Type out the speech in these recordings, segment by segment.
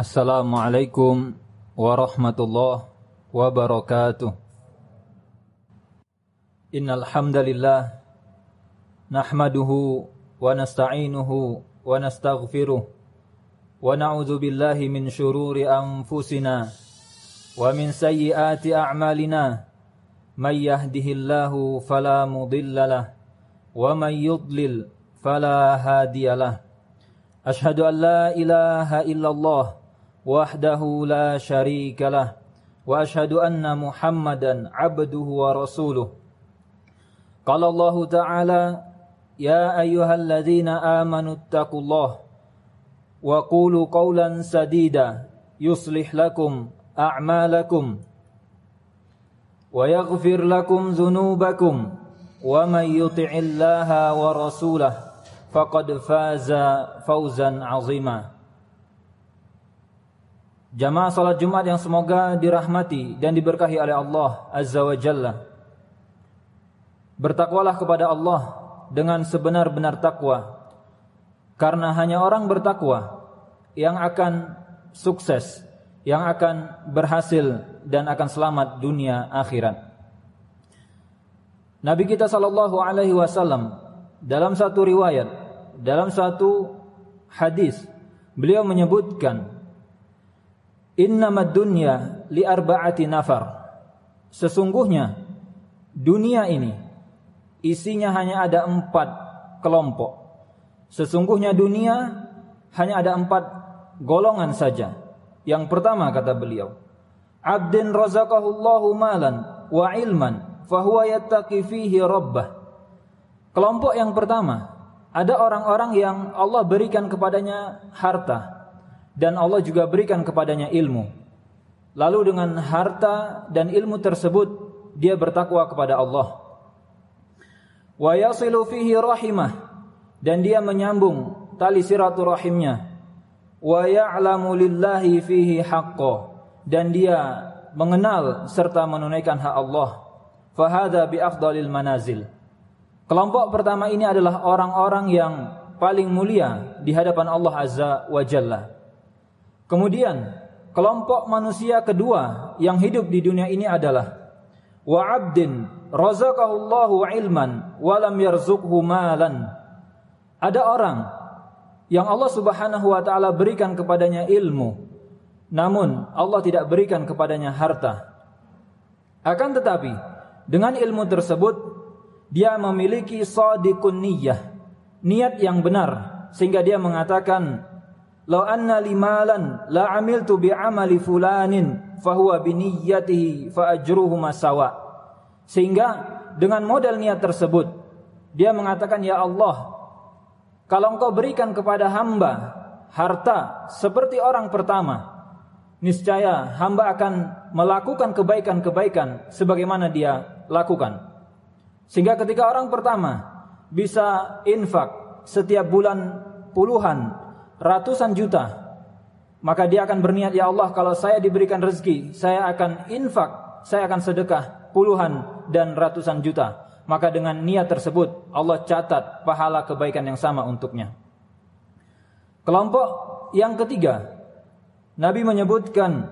Assalamualaikum warahmatullahi wabarakatuh. Innal hamdalillah nahmaduhu wa nasta'inuhu wa nastaghfiruh wa na'udzu billahi min shururi anfusina wa min sayyiati a'malina may yahdihillahu fala mudilla lah wa may yudlil fala hadiyalah Ashhadu an la ilaha illallah wahdahu la syarika lah wa ashhadu anna Muhammadan abduhu wa rasuluh قال الله تعالى يا أيها الذين آمنوا اتقوا الله وقولوا قولا سديدا يصلح لكم أعمالكم ويغفر لكم ذنوبكم ومن يطع الله ورسوله فقد فاز فوزا عظيما Jamaah salat Jumat yang semoga dirahmati dan diberkahi oleh Allah Azza wa Jalla. Bertakwalah kepada Allah dengan sebenar-benar takwa. Karena hanya orang bertakwa yang akan sukses, yang akan berhasil dan akan selamat dunia akhirat. Nabi kita sallallahu alaihi wasallam dalam satu riwayat, dalam satu hadis, beliau menyebutkan Innamad dunya li arba'ati nafar. Sesungguhnya dunia ini isinya hanya ada empat kelompok. Sesungguhnya dunia hanya ada empat golongan saja. Yang pertama kata beliau, Abdin razaqahullahu malan wa ilman fahuwa yattaqi fihi rabbah. Kelompok yang pertama, ada orang-orang yang Allah berikan kepadanya harta dan Allah juga berikan kepadanya ilmu. Lalu dengan harta dan ilmu tersebut dia bertakwa kepada Allah. Wa yasilu fihi rahimah. Dan dia menyambung tali silaturahimnya. Wa ya'lamu lillahi fihi haqqo dan dia mengenal serta menunaikan hak Allah. Fahada bi afdalil manazil. Kelompok pertama ini adalah orang-orang yang paling mulia di hadapan Allah azza wa jalla kemudian kelompok manusia kedua yang hidup di dunia ini adalah wa 'abdin razaqahullahu ilman wa lam yarzuqhu malan. Ada orang yang Allah Subhanahu wa taala berikan kepadanya ilmu, namun Allah tidak berikan kepadanya harta. Akan tetapi, dengan ilmu tersebut dia memiliki shadiqun niyyah, niat yang benar sehingga dia mengatakan Lau anna limalan la amiltu bi amali fulanin fahuwa bi niyyatihi fa ajruhuma sawa. Sehingga dengan modal niat tersebut dia mengatakan ya Allah kalau engkau berikan kepada hamba harta seperti orang pertama niscaya hamba akan melakukan kebaikan-kebaikan sebagaimana dia lakukan. Sehingga ketika orang pertama bisa infak setiap bulan puluhan ratusan juta, maka dia akan berniat ya Allah kalau saya diberikan rezeki, saya akan infak, saya akan sedekah puluhan dan ratusan juta. Maka dengan niat tersebut Allah catat pahala kebaikan yang sama untuknya. Kelompok yang ketiga, Nabi menyebutkan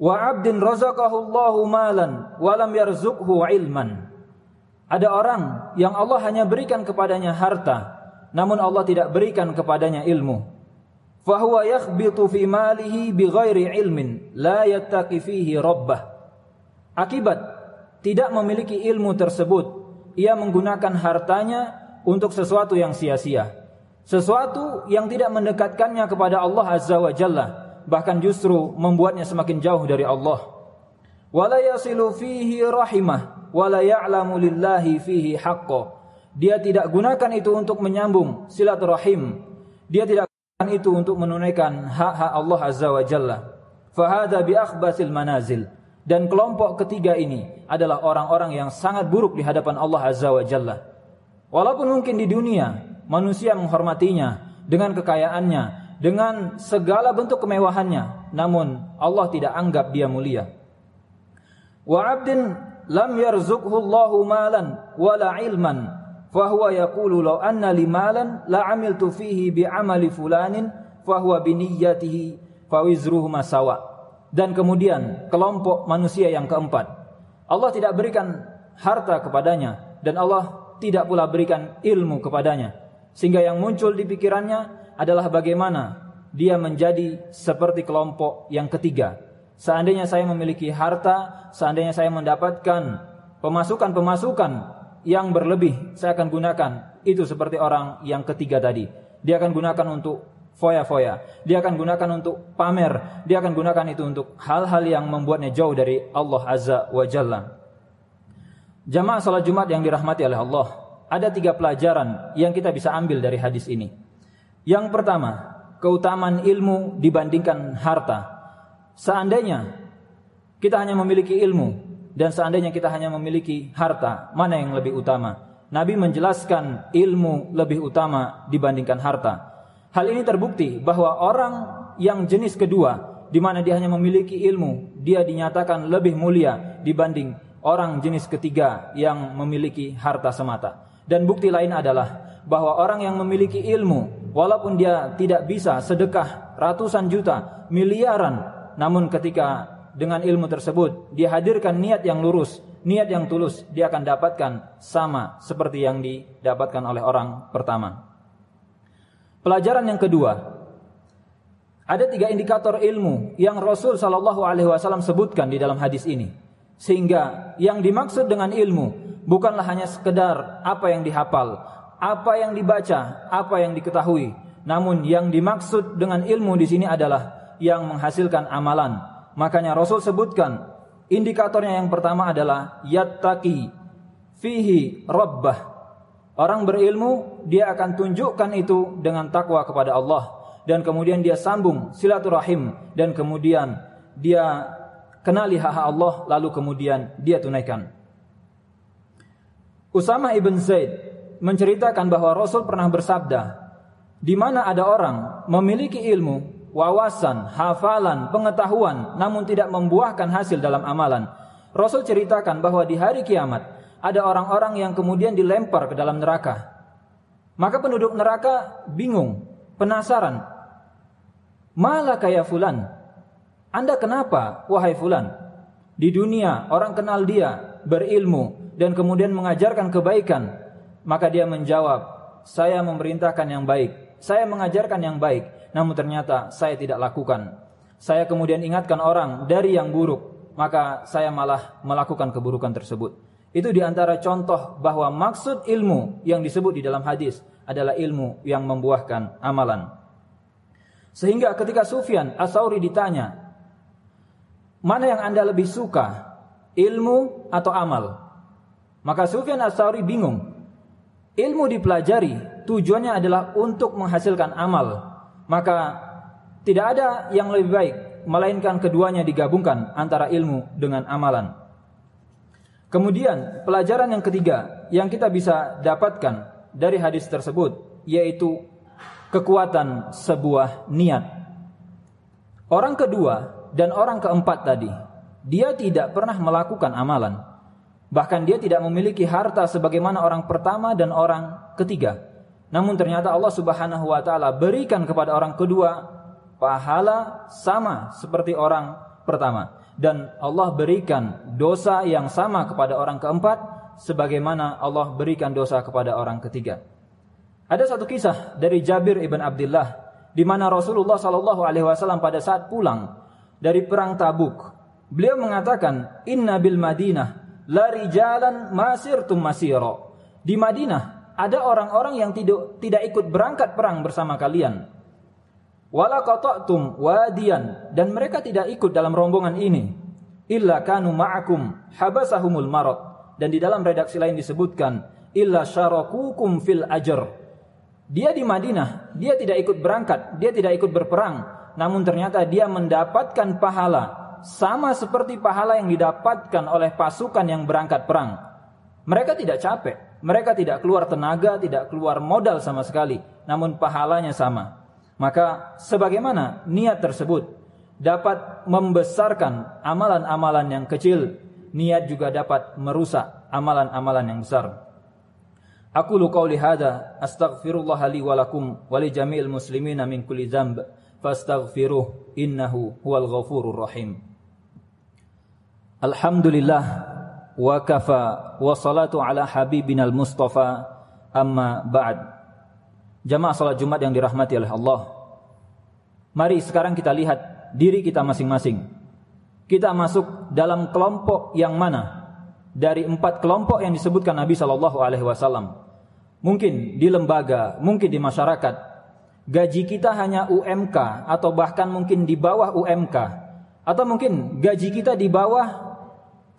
wa 'abdin razaqahu Allahu malan wa lam ilman. Ada orang yang Allah hanya berikan kepadanya harta namun Allah tidak berikan kepadanya ilmu. Fahuwa yakhbitu fi malihi bighairi ilmin la yattaqi fihi rabbah. Akibat tidak memiliki ilmu tersebut, ia menggunakan hartanya untuk sesuatu yang sia-sia. Sesuatu yang tidak mendekatkannya kepada Allah Azza wa Jalla, bahkan justru membuatnya semakin jauh dari Allah. Wala yasilu fihi rahimah, wala ya'lamu lillahi fihi haqqo dia tidak gunakan itu untuk menyambung silaturahim. Dia tidak gunakan itu untuk menunaikan hak-hak Allah Azza wa Jalla. Fahada bi akhbasil manazil. Dan kelompok ketiga ini adalah orang-orang yang sangat buruk di hadapan Allah Azza wa Jalla. Walaupun mungkin di dunia manusia menghormatinya dengan kekayaannya, dengan segala bentuk kemewahannya, namun Allah tidak anggap dia mulia. Wa 'abdin lam yarzuqhu Allahu malan wala ilman fahuwa yaqulu law anna li malan la amiltu fihi bi amali fulanin fahuwa sawa. Dan kemudian kelompok manusia yang keempat. Allah tidak berikan harta kepadanya dan Allah tidak pula berikan ilmu kepadanya. Sehingga yang muncul di pikirannya adalah bagaimana dia menjadi seperti kelompok yang ketiga. Seandainya saya memiliki harta, seandainya saya mendapatkan pemasukan-pemasukan yang berlebih, saya akan gunakan itu seperti orang yang ketiga tadi. Dia akan gunakan untuk foya-foya. Dia akan gunakan untuk pamer. Dia akan gunakan itu untuk hal-hal yang membuatnya jauh dari Allah Azza wa Jalla. Jamaah salat Jumat yang dirahmati oleh Allah, ada tiga pelajaran yang kita bisa ambil dari hadis ini. Yang pertama, keutamaan ilmu dibandingkan harta. Seandainya kita hanya memiliki ilmu dan seandainya kita hanya memiliki harta, mana yang lebih utama? Nabi menjelaskan ilmu lebih utama dibandingkan harta. Hal ini terbukti bahwa orang yang jenis kedua di mana dia hanya memiliki ilmu, dia dinyatakan lebih mulia dibanding orang jenis ketiga yang memiliki harta semata. Dan bukti lain adalah bahwa orang yang memiliki ilmu walaupun dia tidak bisa sedekah ratusan juta, miliaran, namun ketika dengan ilmu tersebut dia hadirkan niat yang lurus, niat yang tulus, dia akan dapatkan sama seperti yang didapatkan oleh orang pertama. Pelajaran yang kedua, ada tiga indikator ilmu yang Rasul Shallallahu Alaihi Wasallam sebutkan di dalam hadis ini, sehingga yang dimaksud dengan ilmu bukanlah hanya sekedar apa yang dihafal, apa yang dibaca, apa yang diketahui, namun yang dimaksud dengan ilmu di sini adalah yang menghasilkan amalan. Makanya Rasul sebutkan indikatornya yang pertama adalah yattaqi fihi rabbah. Orang berilmu dia akan tunjukkan itu dengan takwa kepada Allah. Dan kemudian dia sambung silaturahim. Dan kemudian dia kenali hak Allah lalu kemudian dia tunaikan. Usama ibn Zaid menceritakan bahwa Rasul pernah bersabda, di mana ada orang memiliki ilmu, wawasan, hafalan, pengetahuan namun tidak membuahkan hasil dalam amalan. Rasul ceritakan bahwa di hari kiamat ada orang-orang yang kemudian dilempar ke dalam neraka. Maka penduduk neraka bingung, penasaran. Malah kayak fulan. Anda kenapa, wahai fulan? Di dunia orang kenal dia, berilmu dan kemudian mengajarkan kebaikan. Maka dia menjawab, saya memerintahkan yang baik, saya mengajarkan yang baik, namun ternyata saya tidak lakukan. Saya kemudian ingatkan orang dari yang buruk, maka saya malah melakukan keburukan tersebut. Itu di antara contoh bahwa maksud ilmu yang disebut di dalam hadis adalah ilmu yang membuahkan amalan. Sehingga ketika Sufyan Asauri ditanya, mana yang anda lebih suka, ilmu atau amal? Maka Sufyan Asauri bingung. Ilmu dipelajari tujuannya adalah untuk menghasilkan amal. Maka tidak ada yang lebih baik melainkan keduanya digabungkan antara ilmu dengan amalan. Kemudian pelajaran yang ketiga yang kita bisa dapatkan dari hadis tersebut yaitu kekuatan sebuah niat. Orang kedua dan orang keempat tadi, dia tidak pernah melakukan amalan. Bahkan dia tidak memiliki harta sebagaimana orang pertama dan orang ketiga. Namun ternyata Allah Subhanahu wa taala berikan kepada orang kedua pahala sama seperti orang pertama dan Allah berikan dosa yang sama kepada orang keempat sebagaimana Allah berikan dosa kepada orang ketiga. Ada satu kisah dari Jabir ibn Abdullah di mana Rasulullah Shallallahu alaihi wasallam pada saat pulang dari perang Tabuk, beliau mengatakan, "Inna bil Madinah la rijalan masirtum masiro." Di Madinah ada orang-orang yang tidak tidak ikut berangkat perang bersama kalian. Wala wadiyan. Dan mereka tidak ikut dalam rombongan ini. Illa kanu ma'akum habasahumul marad. Dan di dalam redaksi lain disebutkan illa syarakukum fil ajr. Dia di Madinah dia tidak ikut berangkat dia tidak ikut berperang. Namun ternyata dia mendapatkan pahala sama seperti pahala yang didapatkan oleh pasukan yang berangkat perang. Mereka tidak capek mereka tidak keluar tenaga tidak keluar modal sama sekali namun pahalanya sama maka sebagaimana niat tersebut dapat membesarkan amalan-amalan yang kecil, niat juga dapat merusak amalan-amalan yang besar. Aku lu qauli hadza astaghfirullah li wa lakum wa li jami'il muslimina min kulli dzamb fastaghfiruh innahu huwal ghafurur rahim. Alhamdulillah wa kafa wa salatu ala habibinal mustafa amma ba'd. Jamaah salat Jumat yang dirahmati oleh Allah. Mari sekarang kita lihat diri kita masing-masing. Kita masuk dalam kelompok yang mana? dari empat kelompok yang disebutkan Nabi Shallallahu Alaihi Wasallam. Mungkin di lembaga, mungkin di masyarakat, gaji kita hanya UMK atau bahkan mungkin di bawah UMK, atau mungkin gaji kita di bawah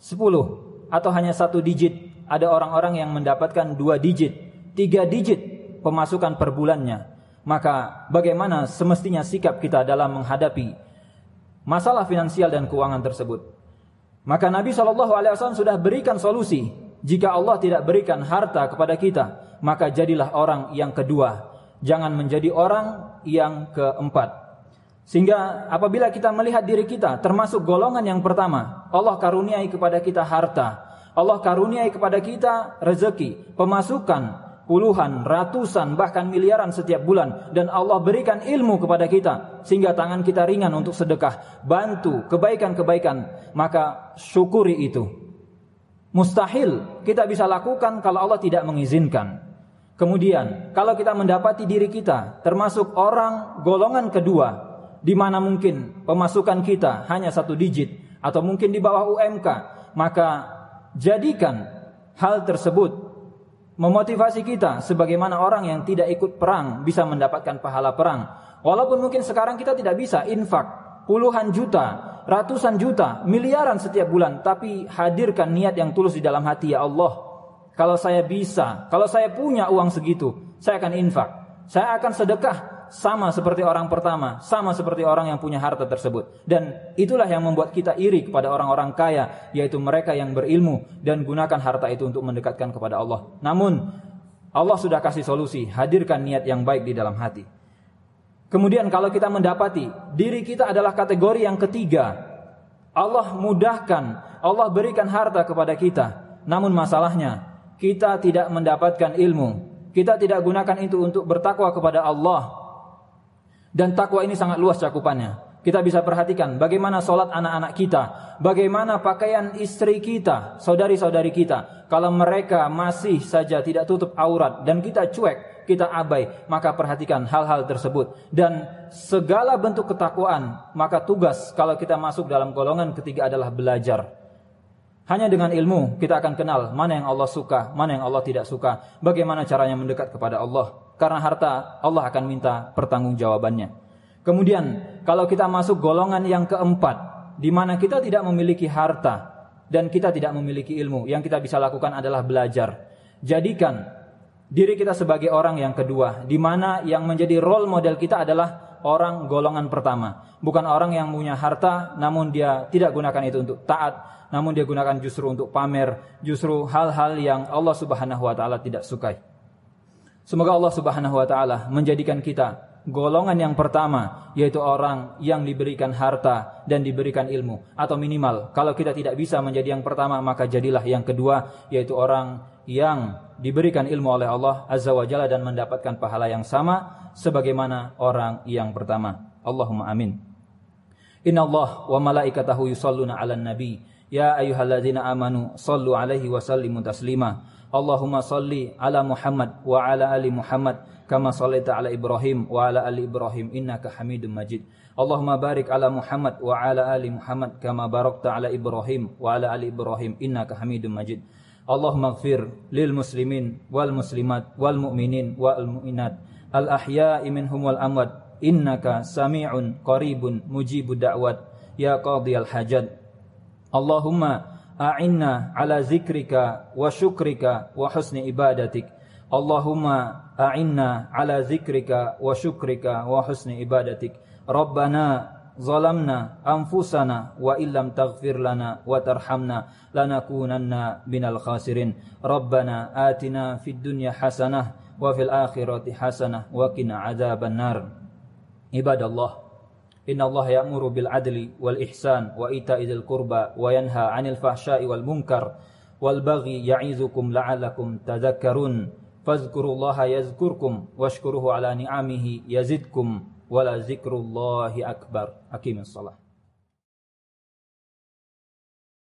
10 atau hanya satu digit. Ada orang-orang yang mendapatkan dua digit, tiga digit pemasukan per bulannya. Maka bagaimana semestinya sikap kita dalam menghadapi masalah finansial dan keuangan tersebut? Maka Nabi Wasallam sudah berikan solusi. Jika Allah tidak berikan harta kepada kita, maka jadilah orang yang kedua. Jangan menjadi orang yang keempat. Sehingga apabila kita melihat diri kita termasuk golongan yang pertama, Allah karuniai kepada kita harta, Allah karuniai kepada kita rezeki, pemasukan, puluhan, ratusan, bahkan miliaran setiap bulan dan Allah berikan ilmu kepada kita sehingga tangan kita ringan untuk sedekah, bantu kebaikan-kebaikan, maka syukuri itu. Mustahil kita bisa lakukan kalau Allah tidak mengizinkan. Kemudian, kalau kita mendapati diri kita termasuk orang golongan kedua di mana mungkin pemasukan kita hanya satu digit atau mungkin di bawah UMK, maka jadikan hal tersebut memotivasi kita sebagaimana orang yang tidak ikut perang bisa mendapatkan pahala perang. Walaupun mungkin sekarang kita tidak bisa infak puluhan juta, ratusan juta, miliaran setiap bulan, tapi hadirkan niat yang tulus di dalam hati ya Allah. Kalau saya bisa, kalau saya punya uang segitu, saya akan infak. Saya akan sedekah sama seperti orang pertama, sama seperti orang yang punya harta tersebut. Dan itulah yang membuat kita iri kepada orang-orang kaya, yaitu mereka yang berilmu dan gunakan harta itu untuk mendekatkan kepada Allah. Namun Allah sudah kasih solusi, hadirkan niat yang baik di dalam hati. Kemudian kalau kita mendapati diri kita adalah kategori yang ketiga, Allah mudahkan, Allah berikan harta kepada kita. Namun masalahnya, kita tidak mendapatkan ilmu. Kita tidak gunakan itu untuk bertakwa kepada Allah. Dan takwa ini sangat luas cakupannya. Kita bisa perhatikan bagaimana sholat anak-anak kita, bagaimana pakaian istri kita, saudari-saudari kita. Kalau mereka masih saja tidak tutup aurat dan kita cuek, kita abai, maka perhatikan hal-hal tersebut. Dan segala bentuk ketakwaan, maka tugas kalau kita masuk dalam golongan ketiga adalah belajar. Hanya dengan ilmu kita akan kenal mana yang Allah suka, mana yang Allah tidak suka, bagaimana caranya mendekat kepada Allah. Karena harta Allah akan minta pertanggungjawabannya. Kemudian kalau kita masuk golongan yang keempat, di mana kita tidak memiliki harta dan kita tidak memiliki ilmu, yang kita bisa lakukan adalah belajar. Jadikan diri kita sebagai orang yang kedua, di mana yang menjadi role model kita adalah orang golongan pertama, bukan orang yang punya harta namun dia tidak gunakan itu untuk taat, namun dia gunakan justru untuk pamer, justru hal-hal yang Allah Subhanahu wa taala tidak sukai. Semoga Allah Subhanahu wa taala menjadikan kita golongan yang pertama yaitu orang yang diberikan harta dan diberikan ilmu atau minimal kalau kita tidak bisa menjadi yang pertama maka jadilah yang kedua yaitu orang yang diberikan ilmu oleh Allah Azza wa Jalla dan mendapatkan pahala yang sama sebagaimana orang yang pertama. Allahumma amin. Inna Allah wa malaikatahu yusalluna ala nabi Ya ayyuhalladzina amanu sallu alaihi wa sallimu taslima. Allahumma salli ala Muhammad wa ala ali Muhammad kama sallaita ala Ibrahim wa ala ali Ibrahim innaka Hamidum Majid. Allahumma barik ala Muhammad wa ala ali Muhammad kama barakta ala Ibrahim wa ala ali Ibrahim innaka Hamidum Majid. Allahumma ighfir lil muslimin wal muslimat wal mu'minin wal mu'minat al ahya'i minhum wal amwat innaka sami'un qaribun mujibud da'wat ya qadiyal hajat Allahumma a'inna ala zikrika wa syukrika wa husni ibadatik. Allahumma a'inna ala zikrika wa syukrika wa husni ibadatik. Rabbana zalamna anfusana wa illam taghfir lana wa tarhamna lanakunanna minal khasirin. Rabbana atina fid dunya hasanah wa fil akhirati hasanah wa qina adzaban nar. Ibadallah إن الله يأمر بالعدل والإحسان وإيتاء ذي القربى وينهى عن الفحشاء والمنكر والبغي يعيذكم لعلكم تذكرون فاذكروا الله يذكركم واشكروه على نعمه يزدكم ولا ذكر الله أكبر. أقيم الصلاة.